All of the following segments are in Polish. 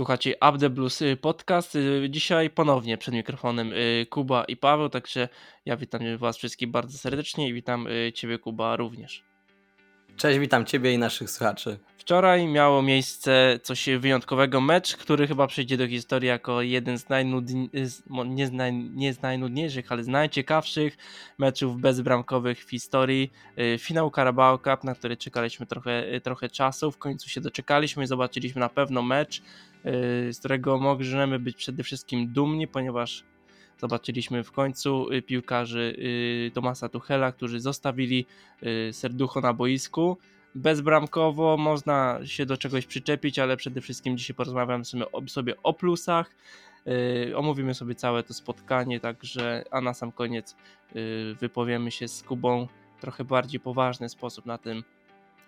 Słuchacie Up the Blues y, podcast. Y, dzisiaj ponownie przed mikrofonem y, Kuba i Paweł, także ja witam Was wszystkich bardzo serdecznie i witam Ciebie Kuba również. Cześć, witam Ciebie i naszych słuchaczy. Wczoraj miało miejsce coś wyjątkowego, mecz, który chyba przejdzie do historii jako jeden z, najnudni... nie, z naj... nie z najnudniejszych, ale z najciekawszych meczów bezbramkowych w historii. Finał Carabao Cup, na który czekaliśmy trochę, trochę czasu, w końcu się doczekaliśmy i zobaczyliśmy na pewno mecz, z którego możemy być przede wszystkim dumni, ponieważ zobaczyliśmy w końcu y, piłkarzy y, Tomasa Tuchela, którzy zostawili y, serducho na boisku. Bezbramkowo można się do czegoś przyczepić, ale przede wszystkim dzisiaj porozmawiamy sobie o plusach. Omówimy sobie całe to spotkanie, także a na sam koniec wypowiemy się z Kubą w trochę bardziej poważny sposób na tym,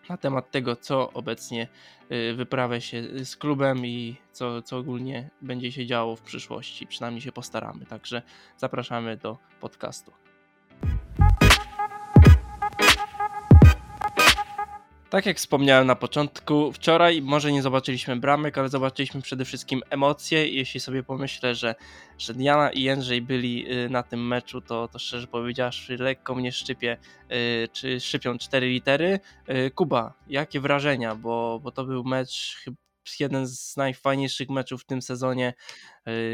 na temat tego, co obecnie y, wyprawia się z klubem i co, co ogólnie będzie się działo w przyszłości. Przynajmniej się postaramy. Także zapraszamy do podcastu. Tak jak wspomniałem na początku, wczoraj może nie zobaczyliśmy bramek, ale zobaczyliśmy przede wszystkim emocje. Jeśli sobie pomyślę, że, że Diana i Jędrzej byli y, na tym meczu, to, to szczerze powiedziawszy, lekko mnie szczypie, y, czy szczypią cztery litery. Y, Kuba, jakie wrażenia? Bo, bo to był mecz jeden z najfajniejszych meczów w tym sezonie,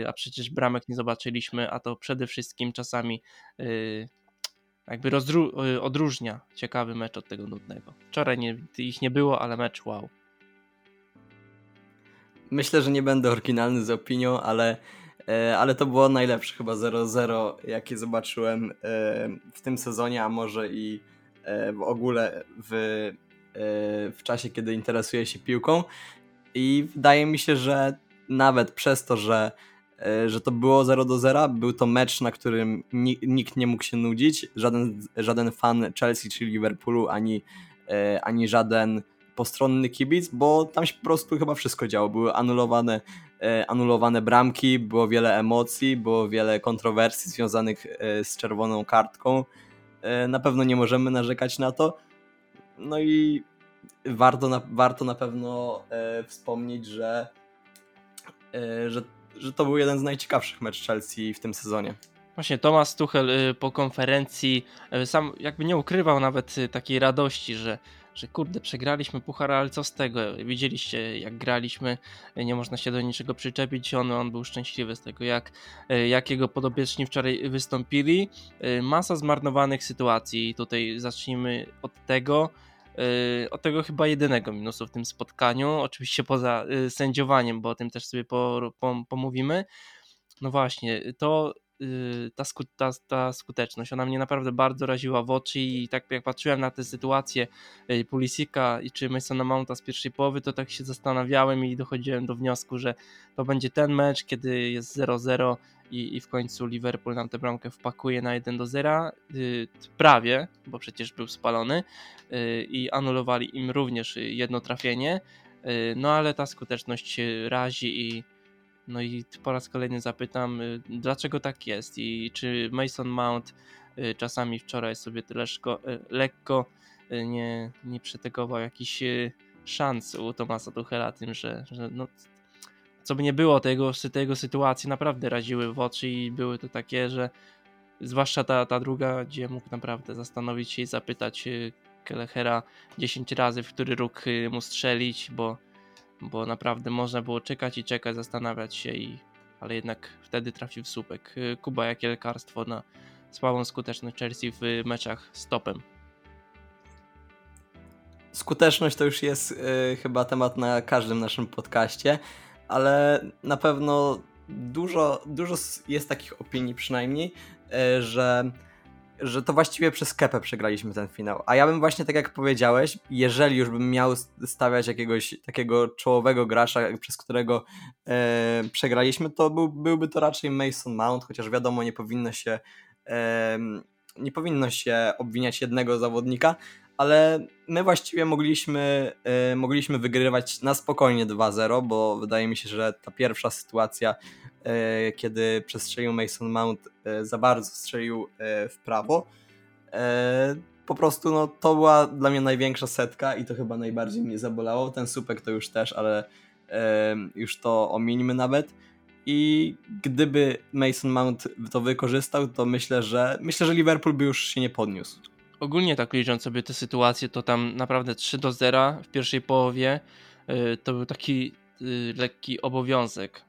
a przecież bramek nie zobaczyliśmy, a to przede wszystkim czasami jakby y, odróżnia ciekawy mecz od tego nudnego. Wczoraj nie, ich nie było, ale mecz wow. Myślę, że nie będę oryginalny z opinią, ale, e, ale to było najlepsze chyba 0-0, jakie zobaczyłem e, w tym sezonie, a może i e, w ogóle w, w czasie, kiedy interesuję się piłką. I wydaje mi się, że nawet przez to, że że to było 0 do 0. Był to mecz, na którym nikt nie mógł się nudzić. Żaden, żaden fan Chelsea czy Liverpoolu, ani, e, ani żaden postronny kibic, bo tam się po prostu chyba wszystko działo. Były anulowane, e, anulowane bramki, było wiele emocji, było wiele kontrowersji związanych z czerwoną kartką. Na pewno nie możemy narzekać na to. No i warto na, warto na pewno wspomnieć, że, że że to był jeden z najciekawszych meczów Chelsea w tym sezonie. Właśnie Thomas Tuchel y, po konferencji y, sam jakby nie ukrywał nawet y, takiej radości, że, że kurde, przegraliśmy puchar, ale co z tego? Widzieliście, jak graliśmy, nie można się do niczego przyczepić. On, on był szczęśliwy z tego, jak, jak jego podobieczni wczoraj wystąpili. Masa zmarnowanych sytuacji. Tutaj zacznijmy od tego. Yy, od tego chyba jedynego minusu w tym spotkaniu, oczywiście poza yy, sędziowaniem, bo o tym też sobie po, po, pomówimy. No właśnie, to yy, ta, sku, ta, ta, skuteczność, ona mnie naprawdę bardzo raziła w oczy i tak jak patrzyłem na tę sytuację Pulisika i czy Masona Mounta z pierwszej połowy, to tak się zastanawiałem i dochodziłem do wniosku, że to będzie ten mecz, kiedy jest 0-0 i, i w końcu Liverpool nam tę bramkę wpakuje na 1 do 0. Yy, prawie, bo przecież był spalony yy, i anulowali im również jedno trafienie. Yy, no ale ta skuteczność razi i no i po raz kolejny zapytam, y, dlaczego tak jest i czy Mason Mount y, czasami wczoraj sobie tyle szko, y, lekko nie, nie przetegował jakiś szans u Tomasa Tuchela tym, że, że no, co by nie było, tego, tego sytuacji naprawdę raziły w oczy i były to takie, że zwłaszcza ta, ta druga, gdzie mógł naprawdę zastanowić się i zapytać y, Kelechera 10 razy, w który róg y, mu strzelić, bo, bo naprawdę można było czekać i czekać, zastanawiać się, i, ale jednak wtedy trafił w słupek. Y, Kuba, jakie lekarstwo na słabą skuteczność Chelsea w meczach z topem? Skuteczność to już jest y, chyba temat na każdym naszym podcaście ale na pewno dużo, dużo jest takich opinii przynajmniej, e, że, że to właściwie przez Kepę przegraliśmy ten finał. A ja bym właśnie tak jak powiedziałeś, jeżeli już bym miał stawiać jakiegoś takiego czołowego gracza, przez którego e, przegraliśmy, to był, byłby to raczej Mason Mount, chociaż wiadomo, nie powinno się e, nie powinno się obwiniać jednego zawodnika, ale my właściwie mogliśmy, yy, mogliśmy wygrywać na spokojnie 2-0, bo wydaje mi się, że ta pierwsza sytuacja, yy, kiedy przestrzelił Mason Mount, yy, za bardzo strzelił w prawo. Po prostu no, to była dla mnie największa setka i to chyba najbardziej mnie zabolało. Ten supek to już też, ale już to omińmy nawet. I gdyby Mason Mount to wykorzystał, to myślę, że myślę, że Liverpool by już się nie podniósł. Ogólnie tak licząc sobie tę sytuację, to tam naprawdę 3 do 0 w pierwszej połowie y, to był taki y, lekki obowiązek.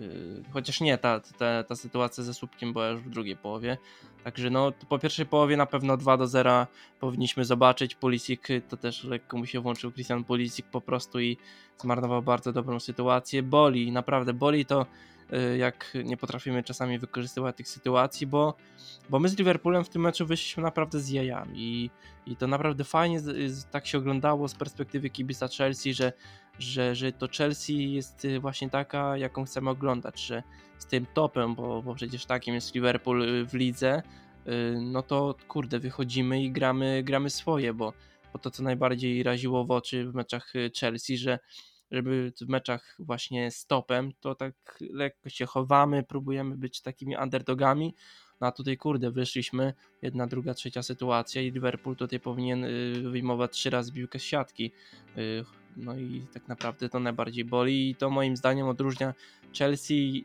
Y, chociaż nie, ta, ta, ta sytuacja ze słupkiem była już w drugiej połowie. Także no, po pierwszej połowie na pewno 2 do 0 powinniśmy zobaczyć. Pulisic to też lekko mu się włączył Christian Pulisic po prostu i zmarnował bardzo dobrą sytuację. Boli, naprawdę boli to jak nie potrafimy czasami wykorzystywać tych sytuacji, bo, bo my z Liverpoolem w tym meczu wyszliśmy naprawdę z jajami i, i to naprawdę fajnie tak się oglądało z perspektywy kibica Chelsea, że, że, że to Chelsea jest y, właśnie taka, jaką chcemy oglądać, że z tym topem, bo, bo przecież takim jest Liverpool y, w lidze, no to kurde, wychodzimy i gramy, gramy swoje, bo, bo to co najbardziej raziło w oczy w meczach Chelsea, że żeby w meczach właśnie z topem, to tak lekko się chowamy, próbujemy być takimi underdogami, no a tutaj kurde, wyszliśmy, jedna, druga, trzecia sytuacja i Liverpool tutaj powinien y, wyjmować trzy razy piłkę z siatki. Y, no i tak naprawdę to najbardziej boli i to moim zdaniem odróżnia Chelsea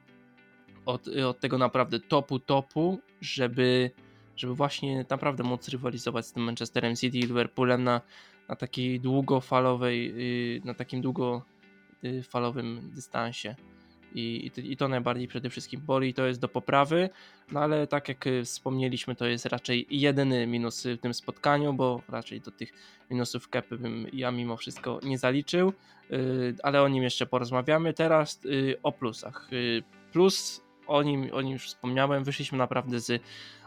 od, od tego naprawdę topu topu, żeby, żeby właśnie naprawdę móc rywalizować z tym Manchesterem City i Liverpoolem na, na takiej długofalowej, y, na takim długo Y, falowym dystansie. I, i, to najbardziej przede wszystkim boli, to jest do poprawy, no ale tak jak y, wspomnieliśmy, to jest raczej jedyny minus w tym spotkaniu, bo raczej do tych minusów kepy bym ja mimo wszystko nie zaliczył, y, ale o nim jeszcze porozmawiamy. Teraz o plusach. Plus, o nim, o nim już wspomniałem, wyszliśmy naprawdę z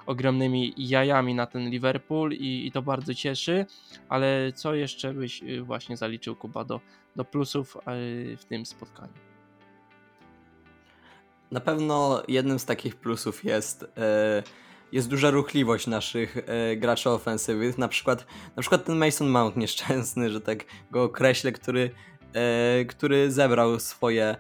ogromnymi jajami na ten Liverpool i, i to bardzo cieszy, ale co jeszcze byś właśnie zaliczył Kuba do do plusów w tym spotkaniu? Na pewno jednym z takich plusów jest, e, jest duża ruchliwość naszych e, graczy ofensywnych. Na przykład, na przykład ten Mason Mount nieszczęsny, że tak go określę, który, e, który zebrał swoje,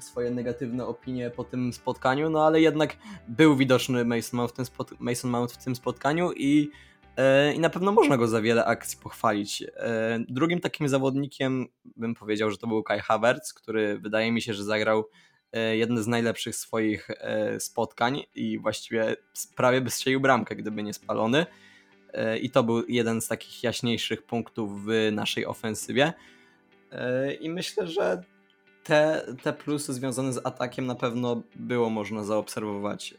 swoje negatywne opinie po tym spotkaniu, no ale jednak był widoczny Mason Mount w tym, Mason Mount w tym spotkaniu i E, i na pewno można go za wiele akcji pochwalić. E, drugim takim zawodnikiem bym powiedział, że to był Kai Havertz, który wydaje mi się, że zagrał e, jedne z najlepszych swoich spotkań i właściwie prawie by strzelił bramkę, gdyby nie spalony. I to był jeden z takich jaśniejszych punktów w naszej ofensywie. I myślę, że te, te plusy związane z atakiem na pewno było można zaobserwować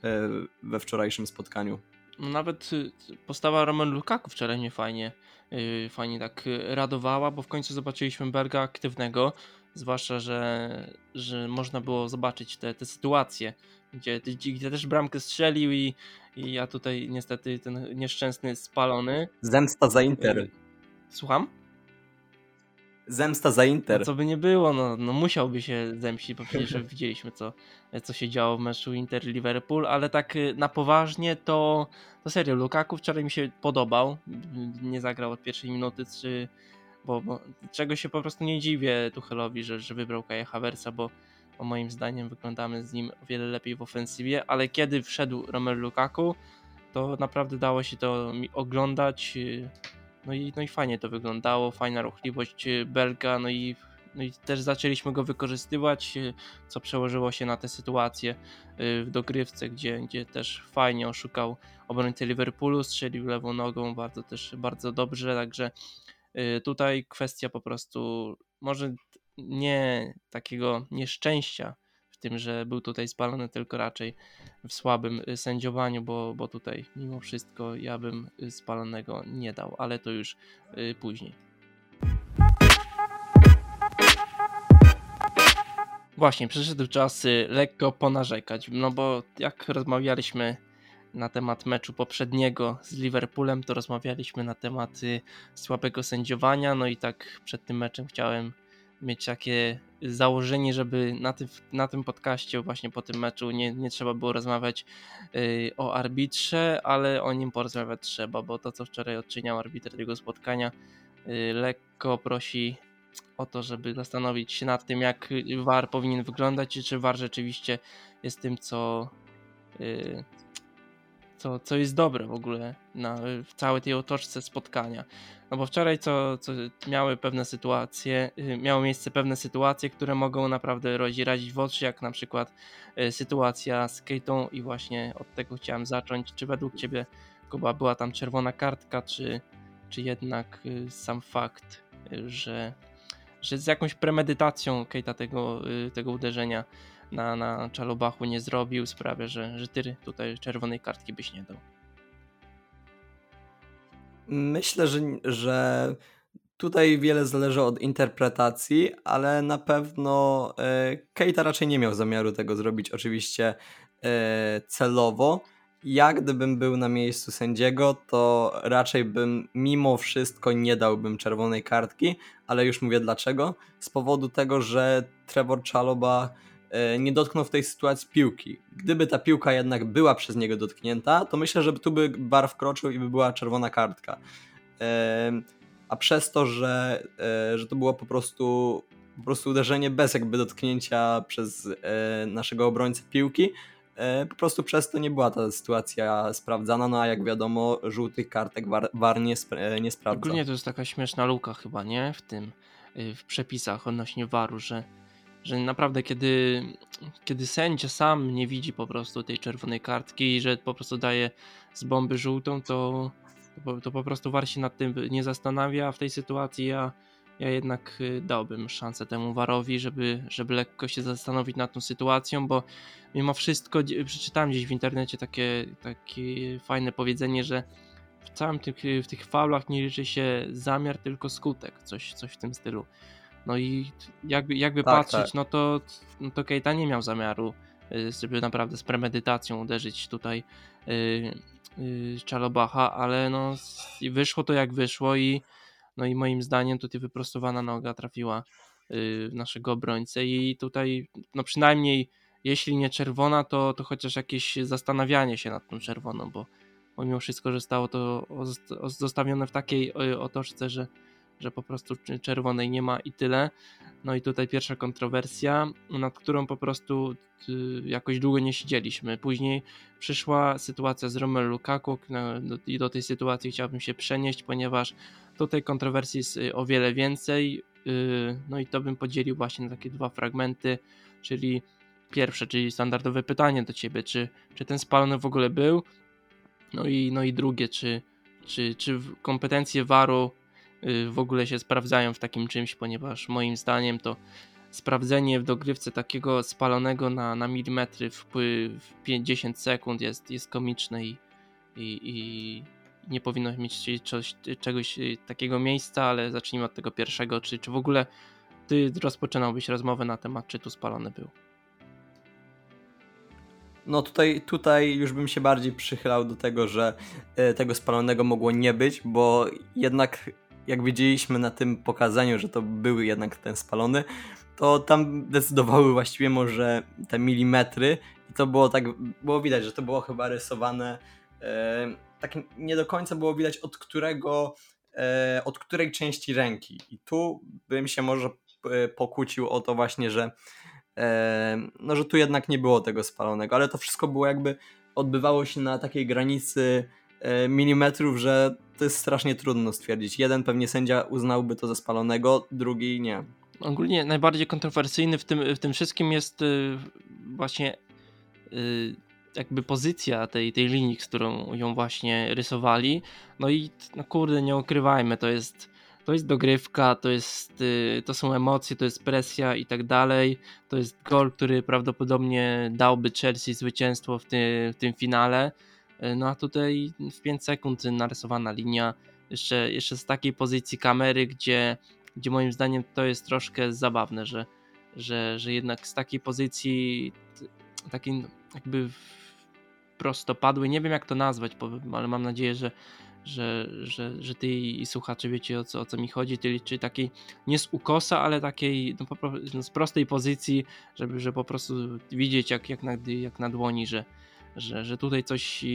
we wczorajszym spotkaniu. No nawet y, postawa Roman Lukaku wczoraj mnie fajnie, yy, fajnie tak radowała, bo w końcu zobaczyliśmy Berga aktywnego, zwłaszcza, że, że można było zobaczyć te, te sytuacje, gdzie, gdzie też bramkę strzelił i, i ja tutaj niestety ten nieszczęsny spalony. Zemsta za Inter. Słucham? Zemsta za Inter. No, co by nie było, no, no musiałby się zemścić, bo przecież widzieliśmy, co, co się działo w meczu Inter-Liverpool, ale tak y, na poważnie to, to serio, Lukaku wczoraj mi się podobał, nie zagrał od pierwszej minuty, czy, bo, bo czego się po prostu nie dziwię Tuchelowi, że, że wybrał Kaja Haversa, bo, bo moim zdaniem wyglądamy z nim o wiele lepiej w ofensywie, ale kiedy wszedł Romelu Lukaku, to naprawdę dało się to mi oglądać, y, no i, no i fajnie to wyglądało, fajna ruchliwość y, Belga, no i, no i też zaczęliśmy go wykorzystywać, y, co przełożyło się na tę sytuację y, w dogrywce, gdzie, gdzie też fajnie oszukał obrońcę Liverpoolu, strzelił lewą nogą bardzo też bardzo dobrze, także tutaj kwestia po prostu może nie takiego nieszczęścia tym, że był tutaj spalony, tylko raczej w słabym y, sędziowaniu, bo, bo tutaj mimo wszystko ja bym y, spalonego nie dał, ale to już y, później. Właśnie, przyszedł czas lekko ponarzekać, no bo jak rozmawialiśmy na temat meczu poprzedniego z Liverpoolem, to rozmawialiśmy na temat słabego sędziowania, no i tak przed tym meczem chciałem mieć takie założenie, żeby na tym, na tym podcaście, właśnie po tym meczu, nie, nie trzeba było rozmawiać y, o arbitrze, ale o nim porozmawiać trzeba, bo to, co wczoraj odczyniał arbitr tego spotkania, y, lekko prosi o to, żeby zastanowić się nad tym, jak VAR powinien wyglądać, czy VAR rzeczywiście jest tym, co y, co, co jest dobre w ogóle na, w całej tej otoczce spotkania. No bo wczoraj co, co miały pewne sytuacje, y, miało miejsce pewne sytuacje, które mogą naprawdę razić w oczy, jak na przykład y, sytuacja z Kate'ą i właśnie od tego chciałem zacząć. Czy według Ciebie Kuba była tam czerwona kartka, czy, czy jednak y, sam fakt, że, że z jakąś premedytacją Kate'a tego, tego uderzenia na, na Czalobachu nie zrobił, sprawia, że, że ty tutaj czerwonej kartki byś nie dał. Myślę, że, że tutaj wiele zależy od interpretacji, ale na pewno e, Keita raczej nie miał zamiaru tego zrobić oczywiście e, celowo. Ja gdybym był na miejscu sędziego, to raczej bym mimo wszystko nie dałbym czerwonej kartki, ale już mówię dlaczego. Z powodu tego, że Trevor Chaloba nie dotknął w tej sytuacji piłki. Gdyby ta piłka jednak była przez niego dotknięta, to myślę, że tu by bar wkroczył i by była czerwona kartka. A przez to, że, e, że to było po prostu, po prostu uderzenie bez jakby dotknięcia przez e, naszego obrońcę piłki, po prostu przez to nie była ta sytuacja sprawdzana, no a jak wiadomo, żółtych kartek war, war nie, nie sprawdza. Ogólnie to jest taka śmieszna luka chyba, nie? W tym, w przepisach odnośnie waru, że że naprawdę kiedy, kiedy sędzia sam nie widzi po prostu tej czerwonej kartki i że po prostu daje z bomby żółtą, to, to, po prostu war się nad tym nie zastanawia, w tej sytuacji ja, ja jednak y, dałbym szansę temu warowi, żeby, żeby lekko się zastanowić nad tą sytuacją, bo mimo wszystko przeczytałem gdzieś w internecie takie, takie fajne powiedzenie, że w całym tych, w tych faulach nie liczy się zamiar, tylko skutek, coś, coś w tym stylu. No i jakby, jakby tak, patrzeć, tak. no to, no to Keita nie miał zamiaru, y, żeby naprawdę z premedytacją uderzyć tutaj yy, yy, Czalobacha, ale no wyszło to jak wyszło i no i moim zdaniem tutaj wyprostowana noga trafiła naszego obrońcę i tutaj no przynajmniej jeśli nie czerwona, to, to chociaż jakieś zastanawianie się nad tą czerwoną, bo pomimo wszystko, że stało to zostawione w takiej y, otoczce, że że po prostu czerwonej nie ma i tyle. No i tutaj pierwsza kontrowersja, nad którą po prostu y, jakoś długo nie siedzieliśmy. Później przyszła sytuacja z Romelu Lukaku i do tej sytuacji chciałbym się przenieść, ponieważ tutaj kontrowersji jest y, o wiele więcej. Y, no i to bym podzielił właśnie na takie dwa fragmenty, czyli pierwsze, czyli standardowe pytanie do ciebie, czy, czy ten spalony w ogóle był? No i, no i drugie, czy, czy, czy kompetencje waru Y, w ogóle się sprawdzają w takim czymś, ponieważ moim zdaniem to sprawdzenie w dogrywce takiego spalonego na, na milimetry w, w 50 sekund jest, jest komiczne i, i, i nie powinno mieć coś, czegoś y, takiego miejsca, ale zacznijmy od tego pierwszego. Czy, czy w ogóle ty rozpoczynałbyś rozmowę na temat, czy tu spalony był? No tutaj, tutaj już bym się bardziej przychylał do tego, że y, tego spalonego mogło nie być, bo jednak jak widzieliśmy na tym pokazaniu, że to był jednak ten spalony, to tam decydowały właściwie może te milimetry i to było tak, było widać, że to było chyba rysowane e, tak nie do końca było widać od którego, e, od której części ręki. I tu bym się może e, pokłócił o to właśnie, że e, no, że tu jednak nie było tego spalonego, ale to wszystko było jakby odbywało się na takiej granicy milimetrów, że to jest strasznie trudno stwierdzić. Jeden pewnie sędzia uznałby to za spalonego, drugi nie. Ogólnie najbardziej kontrowersyjny w tym, w tym wszystkim jest y, właśnie y, jakby pozycja tej, tej linii, z którą ją właśnie rysowali. No i no kurde, nie ukrywajmy, to jest to jest dogrywka, to, jest, y, to są emocje, to jest presja i tak dalej. To jest gol, który prawdopodobnie dałby Chelsea zwycięstwo w, ty, w tym finale. E, no a tutaj w 5 sekund narysowana linia, jeszcze, jeszcze z takiej pozycji kamery, gdzie, gdzie moim zdaniem to jest troszkę zabawne, że, że, że jednak z takiej pozycji takiej jakby prostopadły, nie wiem jak to nazwać, ale mam nadzieję, że, że, że, że ty i słuchacze wiecie o co, o co mi chodzi, czyli, takiej nie z ukosa, ale takiej no, no, z prostej pozycji, żeby, żeby po prostu widzieć jak, jak, na, jak na dłoni, że, że, że tutaj coś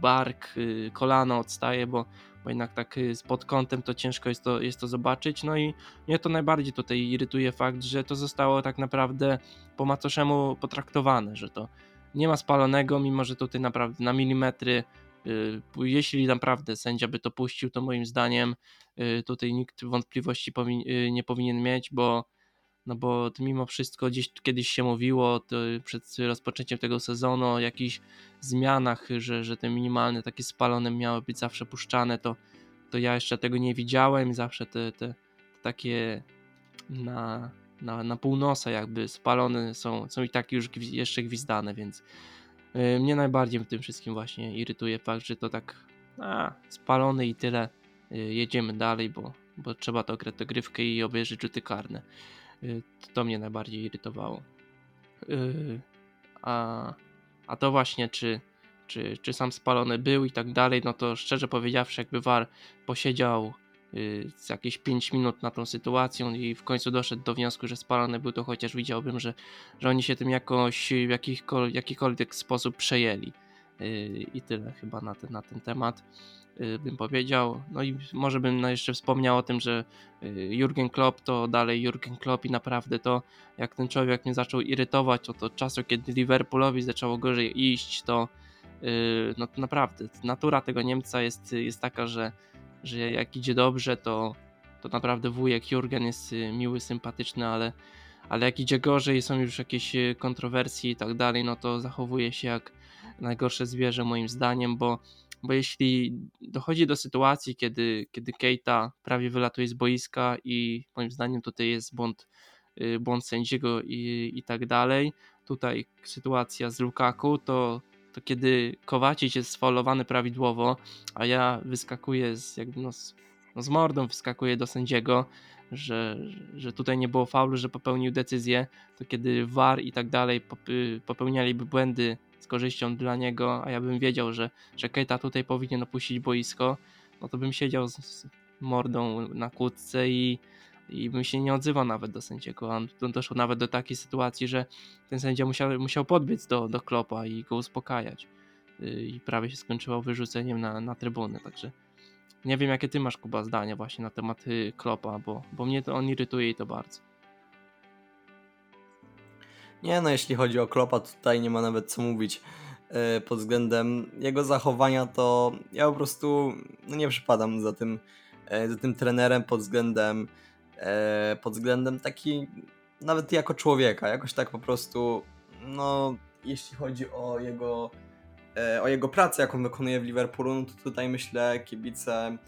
bark, y, kolano odstaje, bo, bo jednak tak y, pod kątem to ciężko jest to, jest to zobaczyć. No i mnie to najbardziej tutaj irytuje fakt, że to zostało tak naprawdę po macoszemu potraktowane, że to, nie ma spalonego, mimo że tutaj naprawdę na milimetry jeśli naprawdę sędzia by to puścił, to moim zdaniem tutaj nikt wątpliwości nie powinien mieć, bo no bo mimo wszystko gdzieś kiedyś się mówiło przed rozpoczęciem tego sezonu o jakichś zmianach, że, że te minimalne takie spalone miały być zawsze puszczane, to, to ja jeszcze tego nie widziałem zawsze te, te, takie na, na, na półnosa jakby spalone są, są i tak już jeszcze gwizdane, więc yy, mnie najbardziej w tym wszystkim właśnie irytuje fakt, że to tak a, spalony i tyle, yy, jedziemy dalej, bo, bo trzeba to grać grywkę i obejrzeć rzuty karne. Y, to mnie najbardziej irytowało. Y, a, a to właśnie, czy, czy, czy sam spalony był i tak dalej, no to szczerze powiedziawszy, jakby VAR posiedział y, jakieś 5 minut na tą sytuację i w końcu doszedł do wniosku, że spalony był, to chociaż widziałbym, że, że oni się tym jakoś w jakikolwiek sposób przejęli. I tyle chyba na ten, na ten temat. Y, bym powiedział. No i może bym no jeszcze wspomniał o tym, że y, Jurgen Klopp to dalej Jurgen Klopp i naprawdę to jak ten człowiek mnie zaczął irytować od, od czasu, kiedy Liverpoolowi zaczęło gorzej iść, to y, no to naprawdę natura tego Niemca jest, jest taka, że, że jak idzie dobrze, to, to naprawdę wujek Jurgen jest miły, sympatyczny, ale, ale jak idzie gorzej, są już jakieś kontrowersje i tak dalej, no to zachowuje się jak najgorsze zwierzę moim zdaniem, bo bo jeśli dochodzi do sytuacji, kiedy, kiedy Keita prawie wylatuje z boiska i moim zdaniem tutaj jest błąd, y, błąd sędziego i, i tak dalej, tutaj sytuacja z Lukaku, to, to kiedy Kowacic jest sfaulowany prawidłowo, a ja wyskakuję z, jakby no, z, no z mordą, wyskakuję do sędziego, że, że tutaj nie było faulu, że popełnił decyzję, to kiedy VAR i tak dalej popełnialiby błędy z korzyścią dla niego, a ja bym wiedział, że, że Keita tutaj powinien opuścić boisko, no to bym siedział z, z mordą na kłódce i, i bym się nie odzywał nawet do sędziego. On, on doszło nawet do takiej sytuacji, że ten sędzia musiał, musiał podbiec do, do Klopa i go uspokajać. Y, I prawie się skończyło wyrzuceniem na, na trybunę, także nie wiem jakie ty masz Kuba zdania właśnie na temat y, Klopa, bo, bo mnie to on irytuje i to bardzo. Nie no, jeśli chodzi o Klopa, tutaj nie ma nawet co mówić yy, pod względem jego zachowania, to ja po prostu no nie przypadam za tym, yy, za tym trenerem pod względem yy, pod względem taki nawet jako człowieka, jakoś tak po prostu no jeśli chodzi o jego o jego pracę, jaką wykonuje w Liverpoolu, no to tutaj myślę kibice E,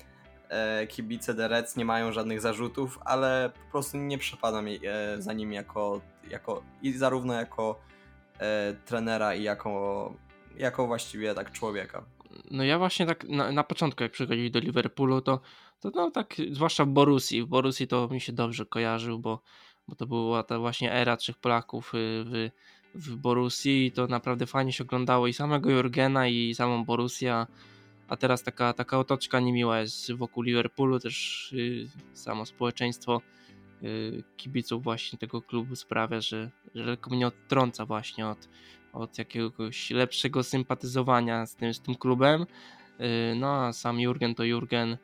kibice The Reds nie mają żadnych zarzutów, ale po prostu nie przepadam e, za nim jako, jako i zarówno jako e, trenera i jako, jako właściwie tak człowieka. No ja właśnie tak na, na początku jak przychodzili do Liverpoolu to, to no tak zwłaszcza w Borussii, w Borussii to mi się dobrze kojarzył, bo, bo to była ta właśnie era trzech Polaków y, w, w i to naprawdę fajnie się oglądało i samego Jurgena i samą Borussia a teraz taka, taka otoczka niemiła jest wokół Liverpoolu, też yy, samo społeczeństwo yy, kibiców właśnie tego klubu sprawia, że, że lekko mnie odtrąca właśnie od, od jakiegoś lepszego sympatyzowania z tym, z tym klubem. Yy, no a sam Jurgen to Jurgen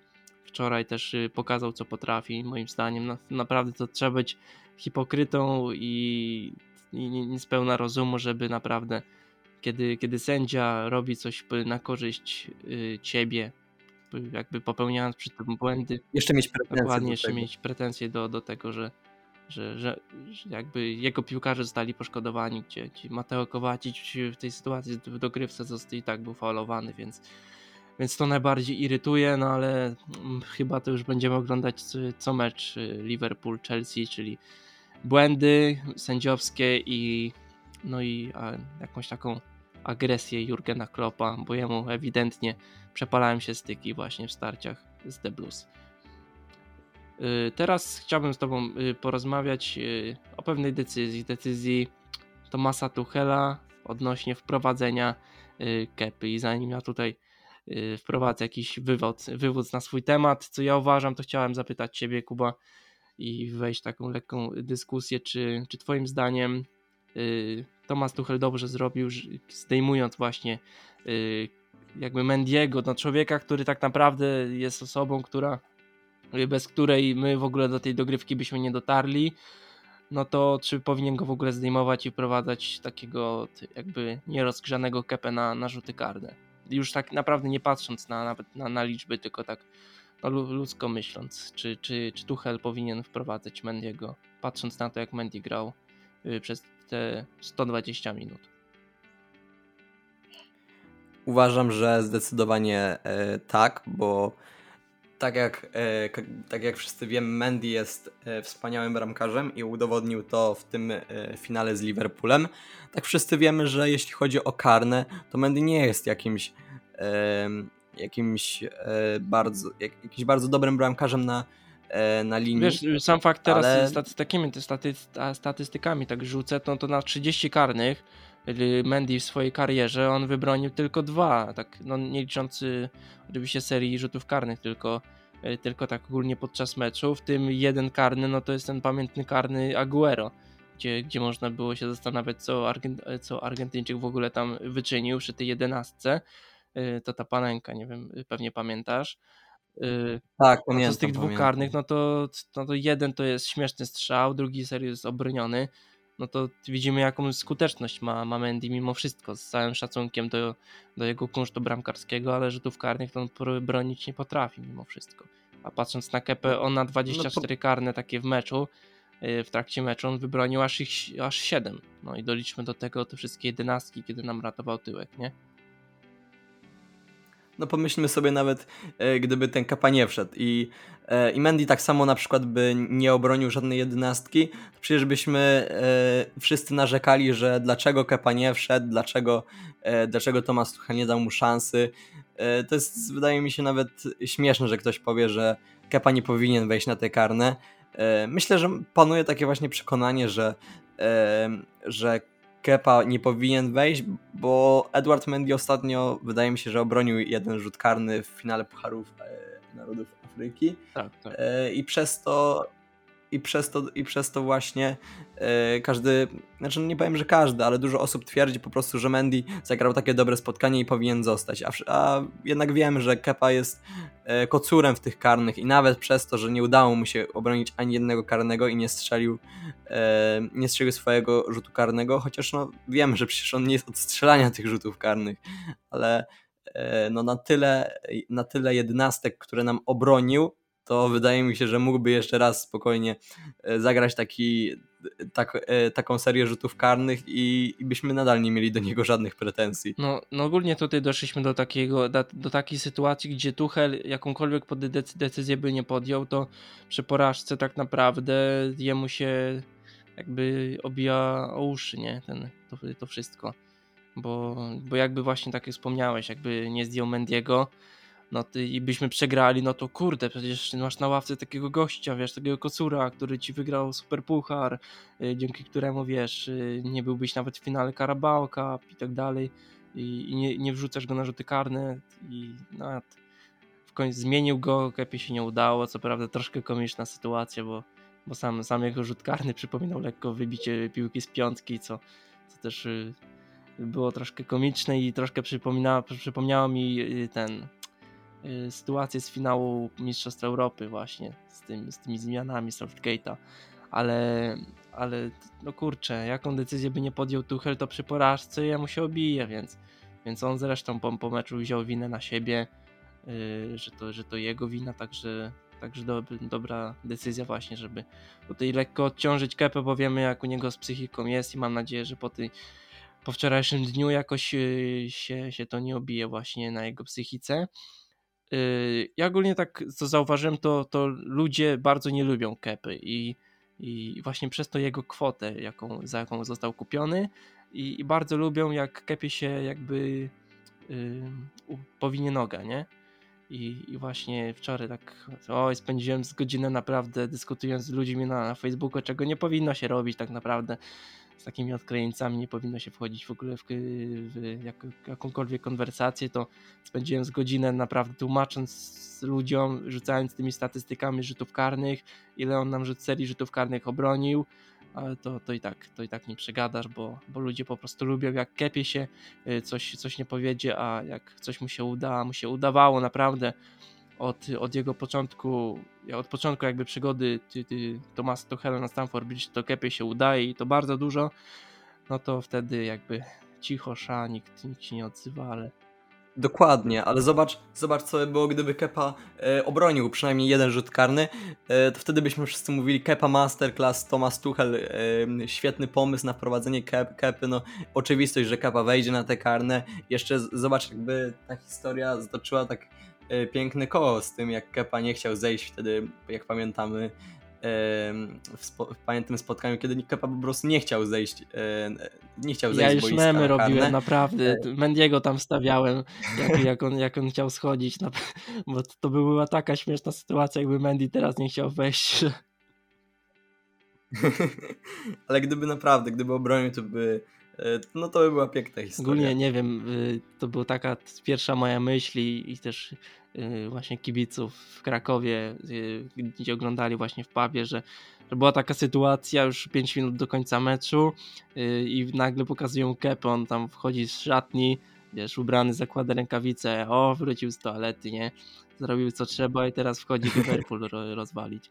wczoraj też y, pokazał co potrafi, moim zdaniem. No, naprawdę to trzeba być hipokrytą i, i niespełna rozumu, żeby naprawdę kiedy, kiedy sędzia robi coś na korzyść y, ciebie, jakby popełniając przy tym błędy. Jeszcze mieć pretensje. Dokładnie, jeszcze tego. mieć pretensje do, do tego, że, że, że, że jakby jego piłkarze zostali poszkodowani, gdzie, gdzie Mateo Kowacic w tej sytuacji w dogrywce został i tak był faulowany, więc, więc to najbardziej irytuje, no ale mm, chyba to już będziemy oglądać co, co mecz y, Liverpool-Chelsea, czyli błędy sędziowskie i no i jakąś taką agresję Jurgena Kloppa, bo jemu ewidentnie przepalałem się styki właśnie w starciach z The Blues. Y, teraz chciałbym z Tobą y, porozmawiać y, o pewnej decyzji, decyzji Tomasa Tuchela odnośnie wprowadzenia kepy i zanim ja tutaj wprowadzę jakiś wywód, wywód na swój temat, co ja uważam, to chciałem zapytać Ciebie Kuba i wejść w taką lekką dyskusję, czy, czy Twoim zdaniem Tomasz Tuchel dobrze zrobił, zdejmując właśnie y, jakby Mendiego, no człowieka, który tak naprawdę jest osobą, która bez której my w ogóle do tej dogrywki byśmy nie dotarli. no to czy powinien go w ogóle zdejmować i wprowadzać takiego jakby nierozgrzanego kepę na, na rzuty karne. Już tak naprawdę nie patrząc na, nawet na, na liczby, tylko tak no, ludzko myśląc, czy, czy, czy Tuchel powinien wprowadzać Mendiego, patrząc na to, jak Mendy grał y, przez te 120 minut. Uważam, że zdecydowanie e, tak, bo tak jak, e, tak jak wszyscy wiemy, Mendy jest e, wspaniałym bramkarzem i udowodnił to w tym e, finale z Liverpoolem. Tak wszyscy wiemy, że jeśli chodzi o karne, to Mendy nie jest jakimś jakimś bardzo, jak, jakimś bardzo dobrym bramkarzem na, na linii. Wiesz, sam fakt teraz ale... z takimi staty, statystykami tak rzucę, to, to na 30 karnych Mendy w swojej karierze on wybronił tylko dwa, tak no nie licząc oczywiście serii rzutów karnych, tylko, e, tylko tak ogólnie podczas meczu, w tym jeden karny, no to jest ten pamiętny karny Aguero, gdzie, gdzie można było się zastanawiać, co, Argent co Argentyńczyk w ogóle tam wyczynił przy tej jedenastce, e, to ta panenka, nie wiem, pewnie pamiętasz. E, tak, pamiętam. Z tych dwóch pamiętam. karnych, no to, no to jeden to jest śmieszny strzał, drugi serii jest obroniony, no to widzimy jaką skuteczność ma, ma Mendy mimo wszystko, z całym szacunkiem do, do jego kunsztu bramkarskiego, ale rzutów karnych to on bronić nie potrafi mimo wszystko. A patrząc na Kepę, on na 24 no to... karne takie w meczu, y, w trakcie meczu on wybronił aż, ich, aż 7. No i doliczmy do tego te wszystkie jedenastki, kiedy nam ratował tyłek, nie? No pomyślmy sobie nawet, e, gdyby ten Kapa nie wszedł i, e, i Mendy tak samo na przykład by nie obronił żadnej jedenastki, to przecież byśmy e, wszyscy narzekali, że dlaczego Kepa nie wszedł, dlaczego, dlaczego Tomasz Tuchel nie dał mu szansy. To jest, wydaje mi się, nawet śmieszne, że ktoś powie, że Kepa nie powinien wejść na te karne. Myślę, że panuje takie właśnie przekonanie, że, że Kepa nie powinien wejść, bo Edward Mendy ostatnio wydaje mi się, że obronił jeden rzut karny w finale Pucharów e, Narodów Afryki. Tak, tak. E, I przez to i przez to, i przez to właśnie e, każdy, znaczy no nie powiem, że każdy, ale dużo osób twierdzi po prostu, że Mendy zagrał takie dobre spotkanie i powinien zostać. A, a jednak wiemy, że Kepa jest e, kocurem w tych karnych i nawet przez to, że nie udało mu się obronić ani jednego karnego i nie strzelił, e, nie strzelił swojego rzutu karnego, chociaż no wiemy, że przecież on nie jest od strzelania tych rzutów karnych, ale no na tyle, na tyle jednostek, które nam obronił, to wydaje mi się, że mógłby jeszcze raz spokojnie e, zagrać taki, tak, e, taką serię rzutów karnych i, i, byśmy nadal nie mieli do niego żadnych pretensji. No, no ogólnie tutaj doszliśmy do, takiego, do, takiej sytuacji, gdzie Tuchel jakąkolwiek decyzję by nie podjął, to przy porażce tak naprawdę jemu się jakby obija o uszy, nie? Ten, to, to wszystko. Bo, bo jakby właśnie tak jak wspomniałeś, jakby nie zdjął Mendiego, no ty, i byśmy przegrali, no to kurde, przecież masz na ławce takiego gościa, wiesz, takiego kocura, który ci wygrał super puchar, y, dzięki któremu, wiesz, y, nie byłbyś nawet w finale Carabao Cup i tak dalej. I, i nie, nie wrzucasz go na rzuty karne i no, w końcu zmienił go, Kepie się nie udało, co prawda troszkę komiczna sytuacja, bo, bo sam, sam jego rzut karny przypominał lekko wybicie piłki z piątki, co, co też y, było troszkę komiczne i troszkę przypomina, przypomniało mi ten Y, sytuację z finału Mistrzostw Europy właśnie z, tym, z tymi zmianami Southgate'a, ale, ale no kurczę, jaką decyzję by nie podjął Tuchel, to przy porażce ja mu się obije, więc, więc on zresztą po, po meczu wziął winę na siebie, yy, że, to, że to jego wina, także, także do, dobra decyzja właśnie, żeby tutaj lekko odciążyć Kepę, bo wiemy jak u niego z psychiką jest i mam nadzieję, że po tej po wczorajszym dniu jakoś yy, się, się to nie obije właśnie na jego psychice. Yy, ja ogólnie tak co zauważyłem, to, to ludzie bardzo nie lubią Kepy i, i właśnie przez to jego kwotę, jaką, za jaką został kupiony i, i bardzo lubią jak Kepie się jakby yy, powinie noga, nie? I, I, właśnie wczoraj tak, oj, spędziłem z godzinę naprawdę dyskutując z ludźmi na, na Facebooku, czego nie powinno się robić tak naprawdę z takimi odkręcami nie powinno się wchodzić w ogóle w, w jak, jakąkolwiek konwersację, to spędziłem z godzinę naprawdę tłumacząc ludziom, rzucając tymi statystykami rzutów karnych, ile on nam rzut serii rzutów karnych obronił, ale to, to, i tak, to i tak nie przegadasz, bo, bo ludzie po prostu lubią, jak kepie się, y, coś, coś nie powiedzie, a jak coś mu się uda, mu się udawało naprawdę od, od jego początku, od początku jakby przygody ty, ty, Tomasa Tuchela na Stamford Bridge to Kepie się udaje i to bardzo dużo, no to wtedy jakby cicho sza, nikt, nikt się nie odzywa, ale Dokładnie, ale zobacz, zobacz co by było, gdyby Kepa e, obronił przynajmniej jeden rzut karny, e, to wtedy byśmy wszyscy mówili Kepa Masterclass, Thomas Tuchel, e, świetny pomysł na wprowadzenie Kep, Kepy, no oczywistość, że Kepa wejdzie na te karne, jeszcze zobacz jakby ta historia zatoczyła tak e, piękny koło z tym, jak Kepa nie chciał zejść wtedy, jak pamiętamy, w, spo, w pamiętnym spotkaniu, kiedy Kepa po prostu nie chciał zejść, nie chciał zejść Ja już memy robiłem, naprawdę. Mendiego tam stawiałem, jak, jak, on, jak on chciał schodzić, no, bo to była taka śmieszna sytuacja, jakby Mendy teraz nie chciał wejść. Ale gdyby naprawdę, gdyby obronił, to by e, no to by była piękna historia. Ogólnie nie wiem, y, to była taka pierwsza moja myśl i, też Y, właśnie kibiców w Krakowie, y, gdzie oglądali właśnie w pubie, że, że była taka sytuacja już 5 minut do końca meczu i nagle pokazują kepę, on tam wchodzi z szatni, wiesz, ubrany, zakłada rękawice, o, wrócił z toalety, nie? Zrobił co trzeba i teraz wchodzi Liverpool rozwalić.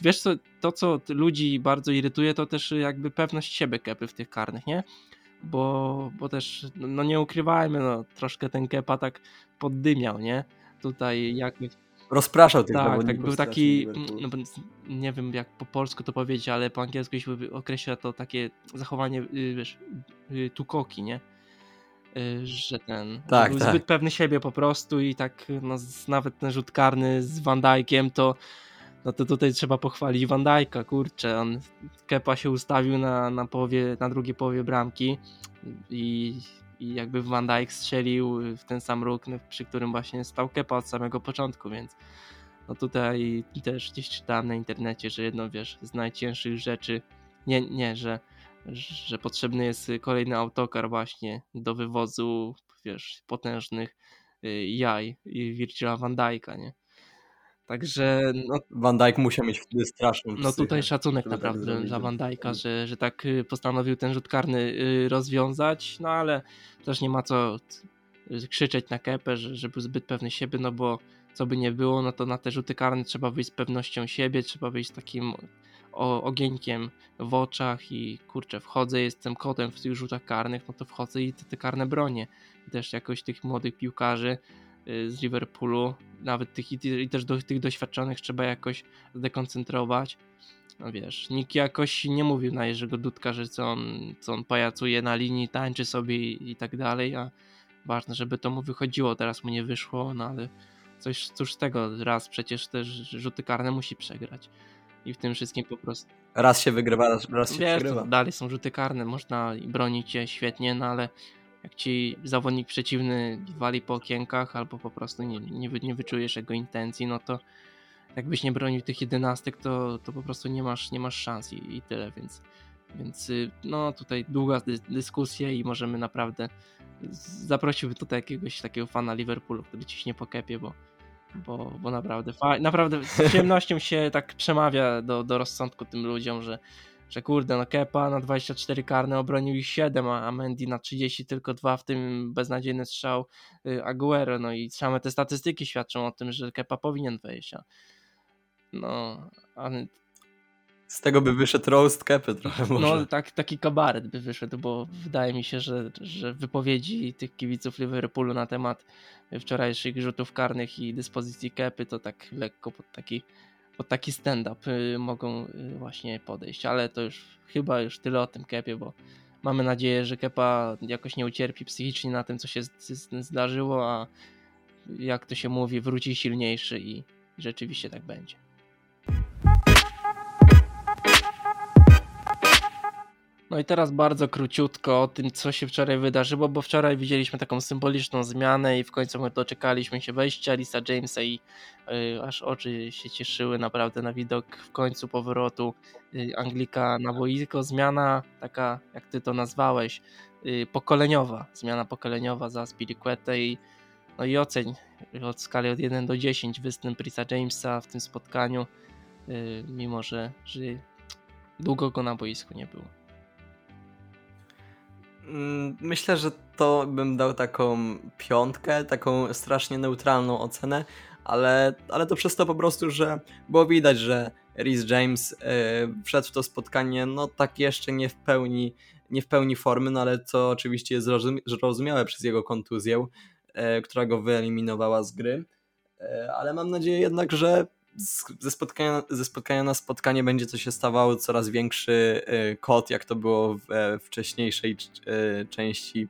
Wiesz co, to co ludzi bardzo irytuje, to też jakby pewność siebie kepy w tych karnych, nie? Bo, bo też, no nie ukrywajmy, no troszkę ten kepa tak poddymiał, nie? tutaj jakoś... Rozpraszał tych Tak, tak był taki, no, nie wiem jak po polsku to powiedzieć, ale po angielsku się określa to takie zachowanie, y, wiesz, y, tukoki, nie? Y, że ten tak, był tak. zbyt pewny siebie po prostu i tak no, nawet ten rzut karny z Van Dijkiem to no to tutaj trzeba pochwalić Van Dijka, kurczę, on Kepa się ustawił na, na, połowie, na drugiej połowie bramki i i jakby Van Dijk strzelił w ten sam róg, przy którym właśnie stał Kepa od samego początku, więc no tutaj też gdzieś czytałem na internecie, że jedno, wiesz, z najcięższych rzeczy, nie, nie, że, że potrzebny jest kolejny autokar właśnie do wywozu, wiesz, potężnych y, jaj i Virgila Van Dijk'a, nie? Także. No, Van Dijk musiał mieć wtedy straszną. No tutaj szacunek naprawdę dla Van Dijk'a, że, że tak y, postanowił ten rzut karny y, rozwiązać, no ale też nie ma co krzyczeć na kepę, że, że był zbyt pewny siebie, no bo co by nie było, no to na te rzuty karne trzeba wyjść z pewnością siebie, trzeba wyjść z takim o, ogieńkiem w oczach i kurczę, wchodzę, jestem kotem w tych rzutach karnych, no to wchodzę i te, te karne bronię. I też jakoś tych młodych piłkarzy Y, z Liverpoolu, nawet tych i, też do tych doświadczonych trzeba jakoś zdekoncentrować. No wiesz, nikt jakoś nie mówił na Jerzego Dudka, że co on, co on pajacuje na linii, tańczy sobie i, i tak dalej, a ważne, żeby to mu wychodziło, teraz mu nie wyszło, no ale coś, cóż z tego, raz przecież też rzuty karne musi przegrać i w tym wszystkim po prostu... Raz się wygrywa, raz, raz się Wiesz, przegrywa. Dalej są rzuty karne, można bronić się świetnie, no ale jak ci zawodnik przeciwny wali po okienkach albo po prostu nie, nie, nie wyczujesz jego intencji, no to jakbyś nie bronił tych jedenastek, to, to po prostu nie masz, nie masz szans i, i tyle, więc, więc y, no tutaj długa dyskusja i możemy naprawdę zaprosiłbym tutaj jakiegoś takiego fana Liverpoolu, który ciśnie po kepie, bo, bo, bo naprawdę, naprawdę z przyjemnością się tak przemawia do, do rozsądku tym ludziom, że że kurde, no Kepa na 24 karne obronił ich 7, a Mendy na 30 tylko 2, w tym beznadziejny strzał y, Aguero, no i same te statystyki świadczą o tym, że Kepa powinien wejść, a no, ale... Z tego by wyszedł roast Kepy trochę może. No, tak, taki kabaret by wyszedł, bo wydaje mi się, że, że wypowiedzi tych kibiców Liverpoolu na temat wczorajszych rzutów karnych i dyspozycji Kepy to tak lekko pod taki pod taki stand-up y, mogą y, właśnie podejść, ale to już chyba już tyle o tym Kepie, bo mamy nadzieję, że Kepa jakoś nie ucierpi psychicznie na tym, co się zdarzyło, a jak to się mówi, wróci silniejszy i rzeczywiście tak będzie. No i teraz bardzo króciutko o tym, co się wczoraj wydarzyło, bo wczoraj widzieliśmy taką symboliczną zmianę i w końcu my doczekaliśmy się wejścia Lisa Jamesa i y, aż oczy się cieszyły naprawdę na widok w końcu powrotu y, Anglika na boisko. Zmiana taka, jak ty to nazwałeś, y, pokoleniowa. Zmiana pokoleniowa za Spiriquetę i no i oceń od skali od 1 do 10 występ Risa Jamesa w tym spotkaniu, y, mimo że, że długo go na boisku nie było. Mm, myślę, że to bym dał taką piątkę, taką strasznie neutralną ocenę, ale, ale to przez to po prostu, że było widać, że Rhys James wszedł w to spotkanie, no tak jeszcze nie w pełni, nie w pełni formy, no ale co oczywiście jest zrozumiałe przez jego kontuzję, która go wyeliminowała z gry. Ale mam nadzieję jednak, że ze spotkania, ze spotkania na spotkanie będzie to się stawało coraz większy e, kod, jak to było w e, wcześniejszej e, części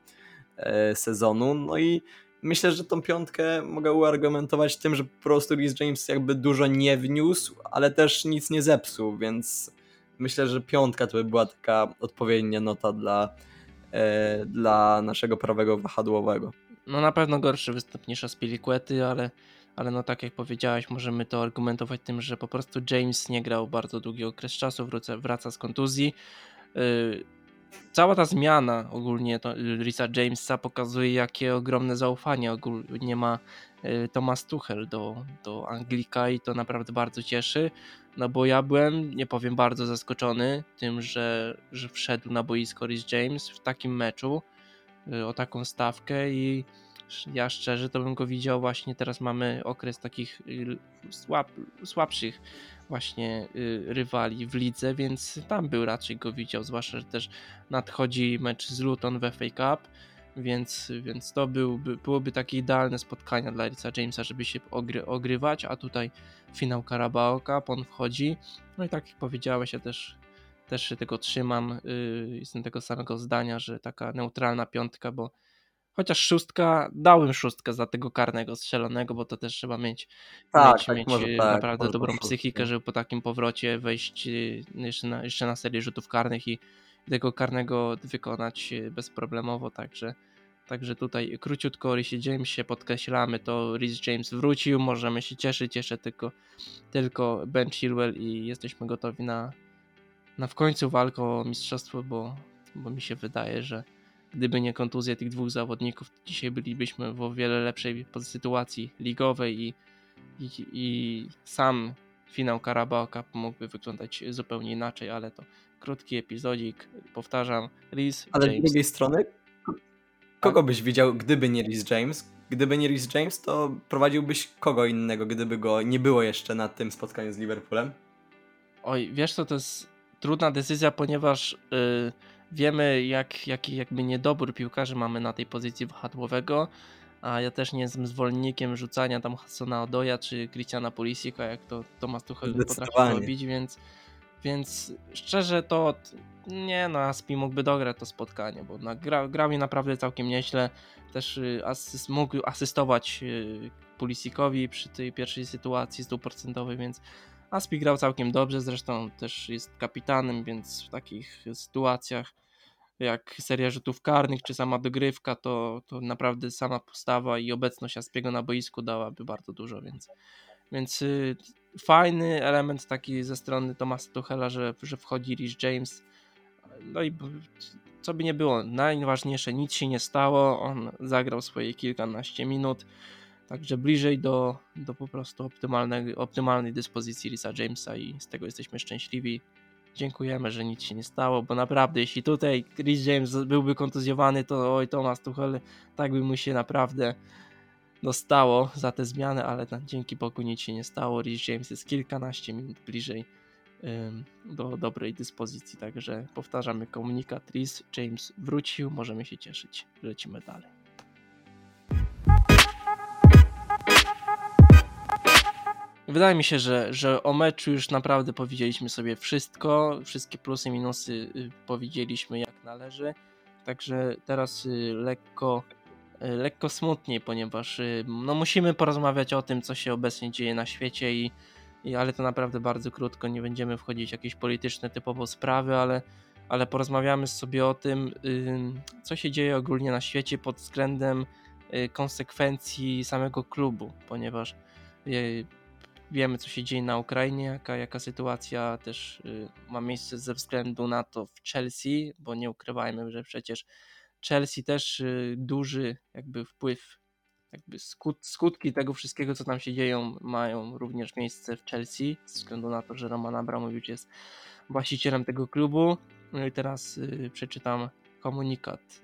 sezonu. No i myślę, że tą piątkę mogę uargumentować tym, że po prostu Rhys James jakby dużo nie wniósł, ale też nic nie zepsuł, więc myślę, że piątka to by była taka odpowiednia nota dla, dla naszego prawego wahadłowego. No na pewno gorszy występ niż Aspilicuety, ale ale no tak jak powiedziałeś, możemy to argumentować tym, że po prostu James nie grał bardzo długi okres czasu, wraca, wraca z kontuzji. Yy, cała ta zmiana ogólnie to Risa Jamesa pokazuje, jakie ogromne zaufanie ogólnie ma yy, Thomas Tuchel do, do Anglika i to naprawdę bardzo cieszy. No bo ja byłem, nie powiem, bardzo zaskoczony tym, że, że wszedł na boisko Rhys James w takim meczu yy, o taką stawkę i ja szczerze to bym go widział właśnie teraz mamy okres takich y, słab, słabszych właśnie y, rywali w lidze, więc tam był raczej go widział, zwłaszcza, że też nadchodzi mecz z Luton w FA Cup, więc, więc to byłby, byłoby takie idealne spotkanie dla Rica Jamesa, żeby się ogry, ogrywać, a tutaj finał Carabao Cup, on wchodzi, no i tak jak powiedziałeś, ja też też się tego trzymam, y, jestem tego samego zdania, że taka neutralna piątka, bo Chociaż szóstka, dałem szóstkę za tego karnego strzelonego, bo to też trzeba mieć, tak, mieć, tak, mieć może, tak, naprawdę dobrą psychikę, żeby po takim powrocie wejść y, jeszcze na, jeszcze na serię rzutów karnych i tego karnego wykonać y, bezproblemowo, także Także tutaj króciutko o Rhys Jamesie podkreślamy, to Rhys James wrócił, możemy się cieszyć, jeszcze tylko, tylko Ben Chilwell i jesteśmy gotowi na, na w końcu walkę o mistrzostwo, bo, bo mi się wydaje, że Gdyby nie kontuzje tych dwóch zawodników, dzisiaj bylibyśmy w o wiele lepszej sytuacji ligowej i, i, i sam finał Carabao Cup mógłby wyglądać zupełnie inaczej, ale to krótki epizodzik, powtarzam, Rhys Ale James. z drugiej strony, kogo tak? byś widział, gdyby nie Rhys James? Gdyby nie Rhys James, to prowadziłbyś kogo innego, gdyby go nie było jeszcze na tym spotkaniu z Liverpoolem? Oj, wiesz co, to jest trudna decyzja, ponieważ... Yy, wiemy, jak, jaki jakby niedobór piłkarzy mamy na tej pozycji wahadłowego, a ja też nie jestem zwolennikiem rzucania tam Hassona Odoja czy Christiana Pulisika, jak to Tomasz Tuchel potrafi robić, więc, więc szczerze to nie no, Aspi mógłby dograć to spotkanie, bo na, gra, grał mi naprawdę całkiem nieźle, też y, asyst, mógł asystować y, Pulisikowi przy tej pierwszej sytuacji stuprocentowej, więc Aspi grał całkiem dobrze, zresztą też jest kapitanem, więc w takich sytuacjach jak seria rzutów karnych czy sama dogrywka, to, to naprawdę sama postawa i obecność Aspiego na boisku dałaby bardzo dużo, więc, więc y, fajny element taki ze strony Tomasa Tuchela, że, że wchodzi Rich James. No i co by nie było, najważniejsze, nic się nie stało, on zagrał swoje kilkanaście minut, także bliżej do, do po prostu optymalnej, optymalnej dyspozycji Risa Jamesa i z tego jesteśmy szczęśliwi dziękujemy, że nic się nie stało, bo naprawdę jeśli tutaj Chris James byłby kontuzjowany, to oj Thomas Tuchel tak by mu się naprawdę dostało za te zmiany, ale tam, dzięki Bogu nic się nie stało. Rhys James jest kilkanaście minut bliżej ym, do dobrej dyspozycji, także powtarzamy komunikat. Rhys James wrócił, możemy się cieszyć. Lecimy dalej. Wydaje mi się, że, że o meczu już naprawdę powiedzieliśmy sobie wszystko, wszystkie plusy, minusy y, powiedzieliśmy jak należy. Także teraz y, lekko, y, lekko smutniej, ponieważ no, musimy porozmawiać o tym, co się obecnie dzieje na świecie i, i ale to naprawdę bardzo krótko, nie będziemy wchodzić w jakieś polityczne typowo sprawy, ale, ale porozmawiamy sobie o tym, co się dzieje ogólnie na świecie pod względem konsekwencji samego klubu, ponieważ Wiemy, co się dzieje na Ukrainie, jaka, jaka sytuacja też y, ma miejsce ze względu na to w Chelsea, bo nie ukrywajmy, że przecież Chelsea też y, duży jakby wpływ, jakby skut, skutki tego wszystkiego, co tam się dzieją, mają również miejsce w Chelsea, ze względu na to, że Roman Abramowicz jest właścicielem tego klubu. No i teraz y, przeczytam komunikat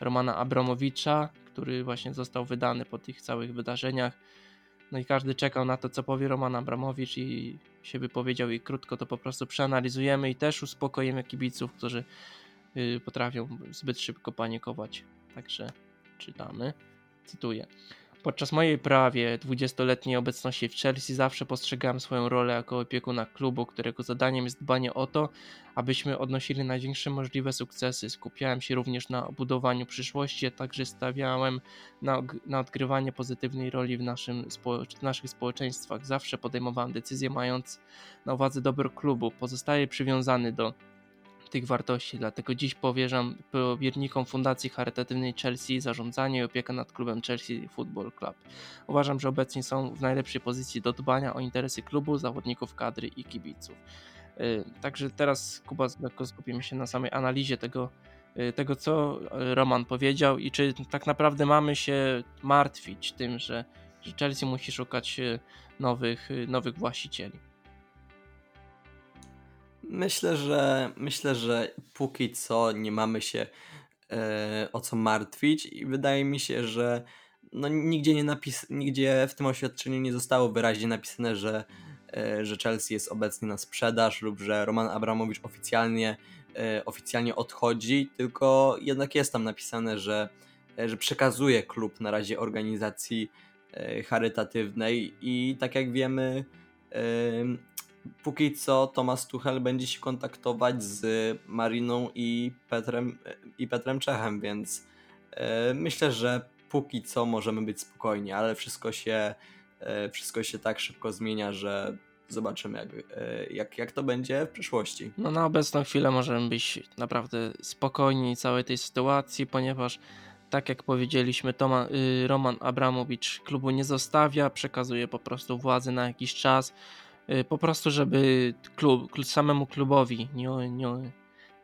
Romana Abramowicza, który właśnie został wydany po tych całych wydarzeniach No i każdy czekał na to, co powie Roman Abramowicz i się wypowiedział i krótko to po prostu przeanalizujemy i też uspokoimy kibiców, którzy y, potrafią zbyt szybko panikować. Także czytamy. Cytuję. Podczas mojej prawie 20-letniej obecności w Chelsea zawsze postrzegałem swoją rolę jako opiekuna klubu, którego zadaniem jest dbanie o to, abyśmy odnosili największe możliwe sukcesy. Skupiałem się również na budowaniu przyszłości, a także stawiałem na, na odgrywanie pozytywnej roli w, naszym, w naszych społeczeństwach. Zawsze podejmowałem decyzje mając na uwadze dobro klubu. Pozostaję przywiązany do tych wartości, dlatego dziś powierzam powiernikom Fundacji Charytatywnej Chelsea zarządzanie i opiekę nad klubem Chelsea Football Club. Uważam, że obecni są w najlepszej pozycji do dbania o interesy klubu, zawodników, kadry i kibiców. Y, także teraz Kuba lekko skupimy się na samej analizie tego, y, tego, co Roman powiedział i czy tak naprawdę mamy się martwić tym, że, że Chelsea musi szukać y, nowych, nowych właścicieli. Myślę, że myślę, że póki co nie mamy się e, o co martwić i wydaje mi się, że no, nigdzie, nie napis nigdzie w tym oświadczeniu nie zostało wyraźnie napisane, że, e, że Chelsea jest obecnie na sprzedaż lub że Roman Abramowicz oficjalnie, e, oficjalnie odchodzi, tylko jednak jest tam napisane, że, e, że przekazuje klub na razie organizacji e, charytatywnej i tak jak wiemy póki co Tomasz Tuchel będzie się kontaktować z Mariną i Petrem, i Petrem Czechem, więc e, myślę, że póki co możemy być spokojni, ale wszystko się, e, wszystko się tak szybko zmienia, że zobaczymy jak, e, jak, jak to będzie w przyszłości. No na obecną chwilę możemy być naprawdę spokojni całej tej sytuacji, ponieważ tak jak powiedzieliśmy, Toma, y, Roman Abramowicz klubu nie zostawia, przekazuje po prostu władzę na jakiś czas. Y, po prostu, żeby klub, samemu klubowi nie, nie,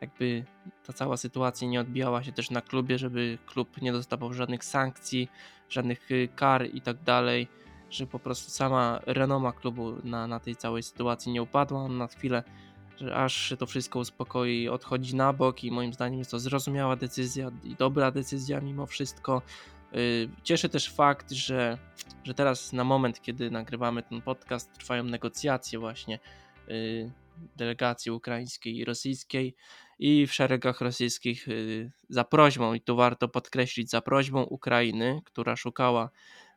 jakby ta cała sytuacja nie odbijała się też na klubie, żeby klub nie dostawał żadnych sankcji, żadnych y, kar i tak dalej, że po prostu sama renoma klubu na, na tej całej sytuacji nie upadła na chwilę, że aż to wszystko uspokoi, odchodzi na bok i moim zdaniem jest to zrozumiała decyzja i dobra decyzja mimo wszystko. Y, cieszy też fakt, że, że teraz na moment, kiedy nagrywamy ten podcast, trwają negocjacje właśnie y, delegacji ukraińskiej i rosyjskiej. I w szeregach rosyjskich y, za prośbą, i tu warto podkreślić, za prośbą Ukrainy, która szukała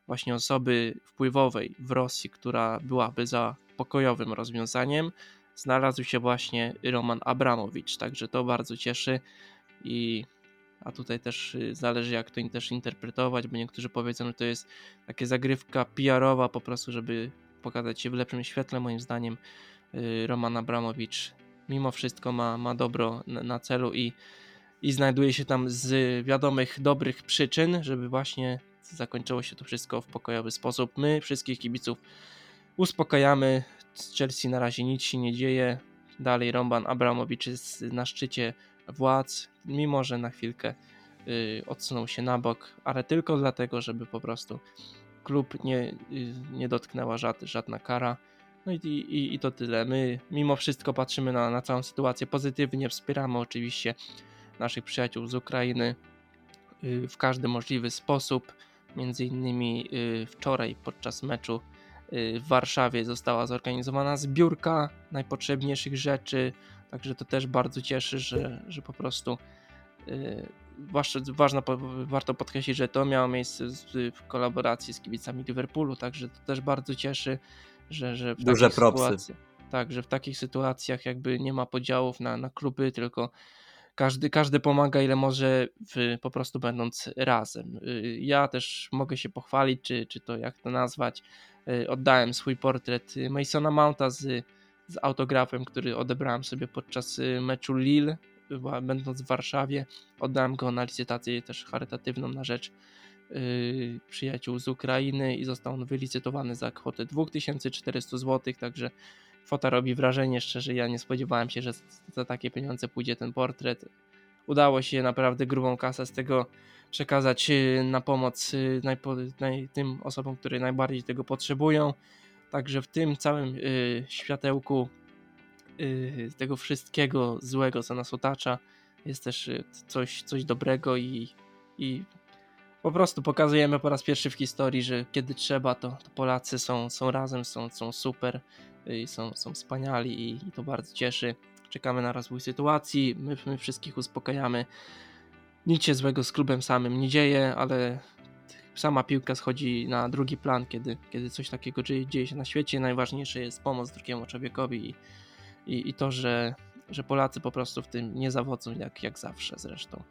właśnie osoby wpływowej w Rosji, która byłaby za pokojowym rozwiązaniem, znalazł się właśnie Roman Abramowicz, także to bardzo cieszy i a tutaj też y, zależy jak to też interpretować, bo niektórzy powiedzą, że to jest takie zagrywka PR-owa po prostu, żeby pokazać się w lepszym świetle. Moim zdaniem y, Roman Abramowicz mimo wszystko ma, ma dobro na celu i, i znajduje się tam z wiadomych, dobrych przyczyn, żeby właśnie zakończyło się to wszystko w pokojowy sposób. My wszystkich kibiców uspokajamy. Z Chelsea na razie nic się nie dzieje. Dalej Roman Abramowicz jest na szczycie władz, mimo że na chwilkę y, odsunął się na bok, ale tylko dlatego, żeby po prostu klub nie, y, nie dotknęła żad, żadna kara. No i, i, i to tyle. My mimo wszystko patrzymy na, na całą sytuację pozytywnie, wspieramy oczywiście naszych przyjaciół z Ukrainy y, w każdy możliwy sposób. Między innymi wczoraj podczas meczu w Warszawie została zorganizowana zbiórka najpotrzebniejszych rzeczy Także to też bardzo cieszy, że, że po prostu yy, ważne, warto podkreślić, że to miało miejsce w kolaboracji z kibicami Liverpoolu, także to też bardzo cieszy, że, że w Duże propsy. Tak, że w takich sytuacjach jakby nie ma podziałów na, na kluby, tylko każdy, każdy pomaga ile może, w, po prostu będąc razem. Y, ja też mogę się pochwalić, czy, czy to jak to nazwać. Y, oddałem swój portret Masona Mounta z z autografem, który odebrałem sobie podczas y, meczu Lille, będąc w Warszawie. Oddałem go na licytację też charytatywną na rzecz yy, przyjaciół z Ukrainy i został on wylicytowany za kwotę 2400 zł, także kwota robi wrażenie, szczerze ja nie spodziewałem się, że za takie pieniądze pójdzie ten portret. Udało się naprawdę grubą kasę z tego przekazać y, na pomoc y, tym osobom, które najbardziej tego potrzebują. Także w tym całym y, światełku y, tego wszystkiego złego, co nas otacza, jest też y, coś, coś dobrego i, i po prostu pokazujemy po raz pierwszy w historii, że kiedy trzeba, to, to Polacy są, są razem, są, są super, i są, są wspaniali i, i to bardzo cieszy. Czekamy na rozwój sytuacji, my, my wszystkich uspokajamy. Nic się złego z klubem samym nie dzieje, ale sama piłka schodzi na drugi plan, kiedy, kiedy coś takiego dzieje, się na świecie. Najważniejsze jest pomoc drugiemu człowiekowi i, i, i to, że, że Polacy po prostu w tym nie zawodzą jak, jak zawsze zresztą.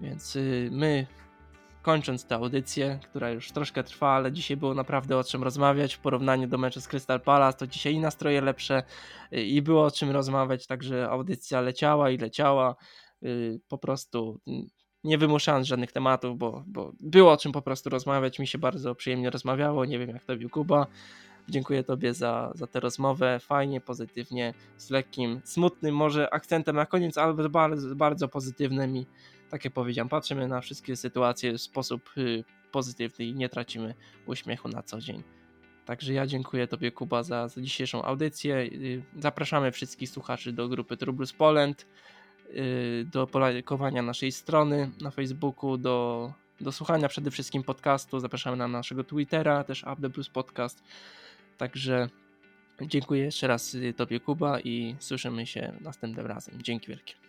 Więc y, my kończąc tę audycję, która już troszkę trwa, ale dzisiaj było naprawdę o czym rozmawiać w porównaniu do meczu z Crystal Palace, to dzisiaj i nastroje lepsze y, i było o czym rozmawiać, także audycja leciała i leciała, y, po prostu nie wymuszając żadnych tematów, bo, bo było o czym po prostu rozmawiać, mi się bardzo przyjemnie rozmawiało, nie wiem jak to Kuba. Dziękuję Tobie za, za tę rozmowę. Fajnie, pozytywnie, z lekkim, smutnym może akcentem na koniec, ale bardzo, bardzo pozytywnym i tak jak powiedziałem, patrzymy na wszystkie sytuacje w sposób y, pozytywny i nie tracimy uśmiechu na co dzień. Także ja dziękuję Tobie, Kuba, za, za dzisiejszą audycję. Y, zapraszamy wszystkich słuchaczy do grupy Trublus Poland, do polajkowania naszej strony na Facebooku, do, do słuchania przede wszystkim podcastu. Zapraszamy na naszego Twittera, też Up Plus Podcast. Także dziękuję jeszcze raz Tobie, Kuba, i słyszymy się następnym razem. Dzięki wielkie.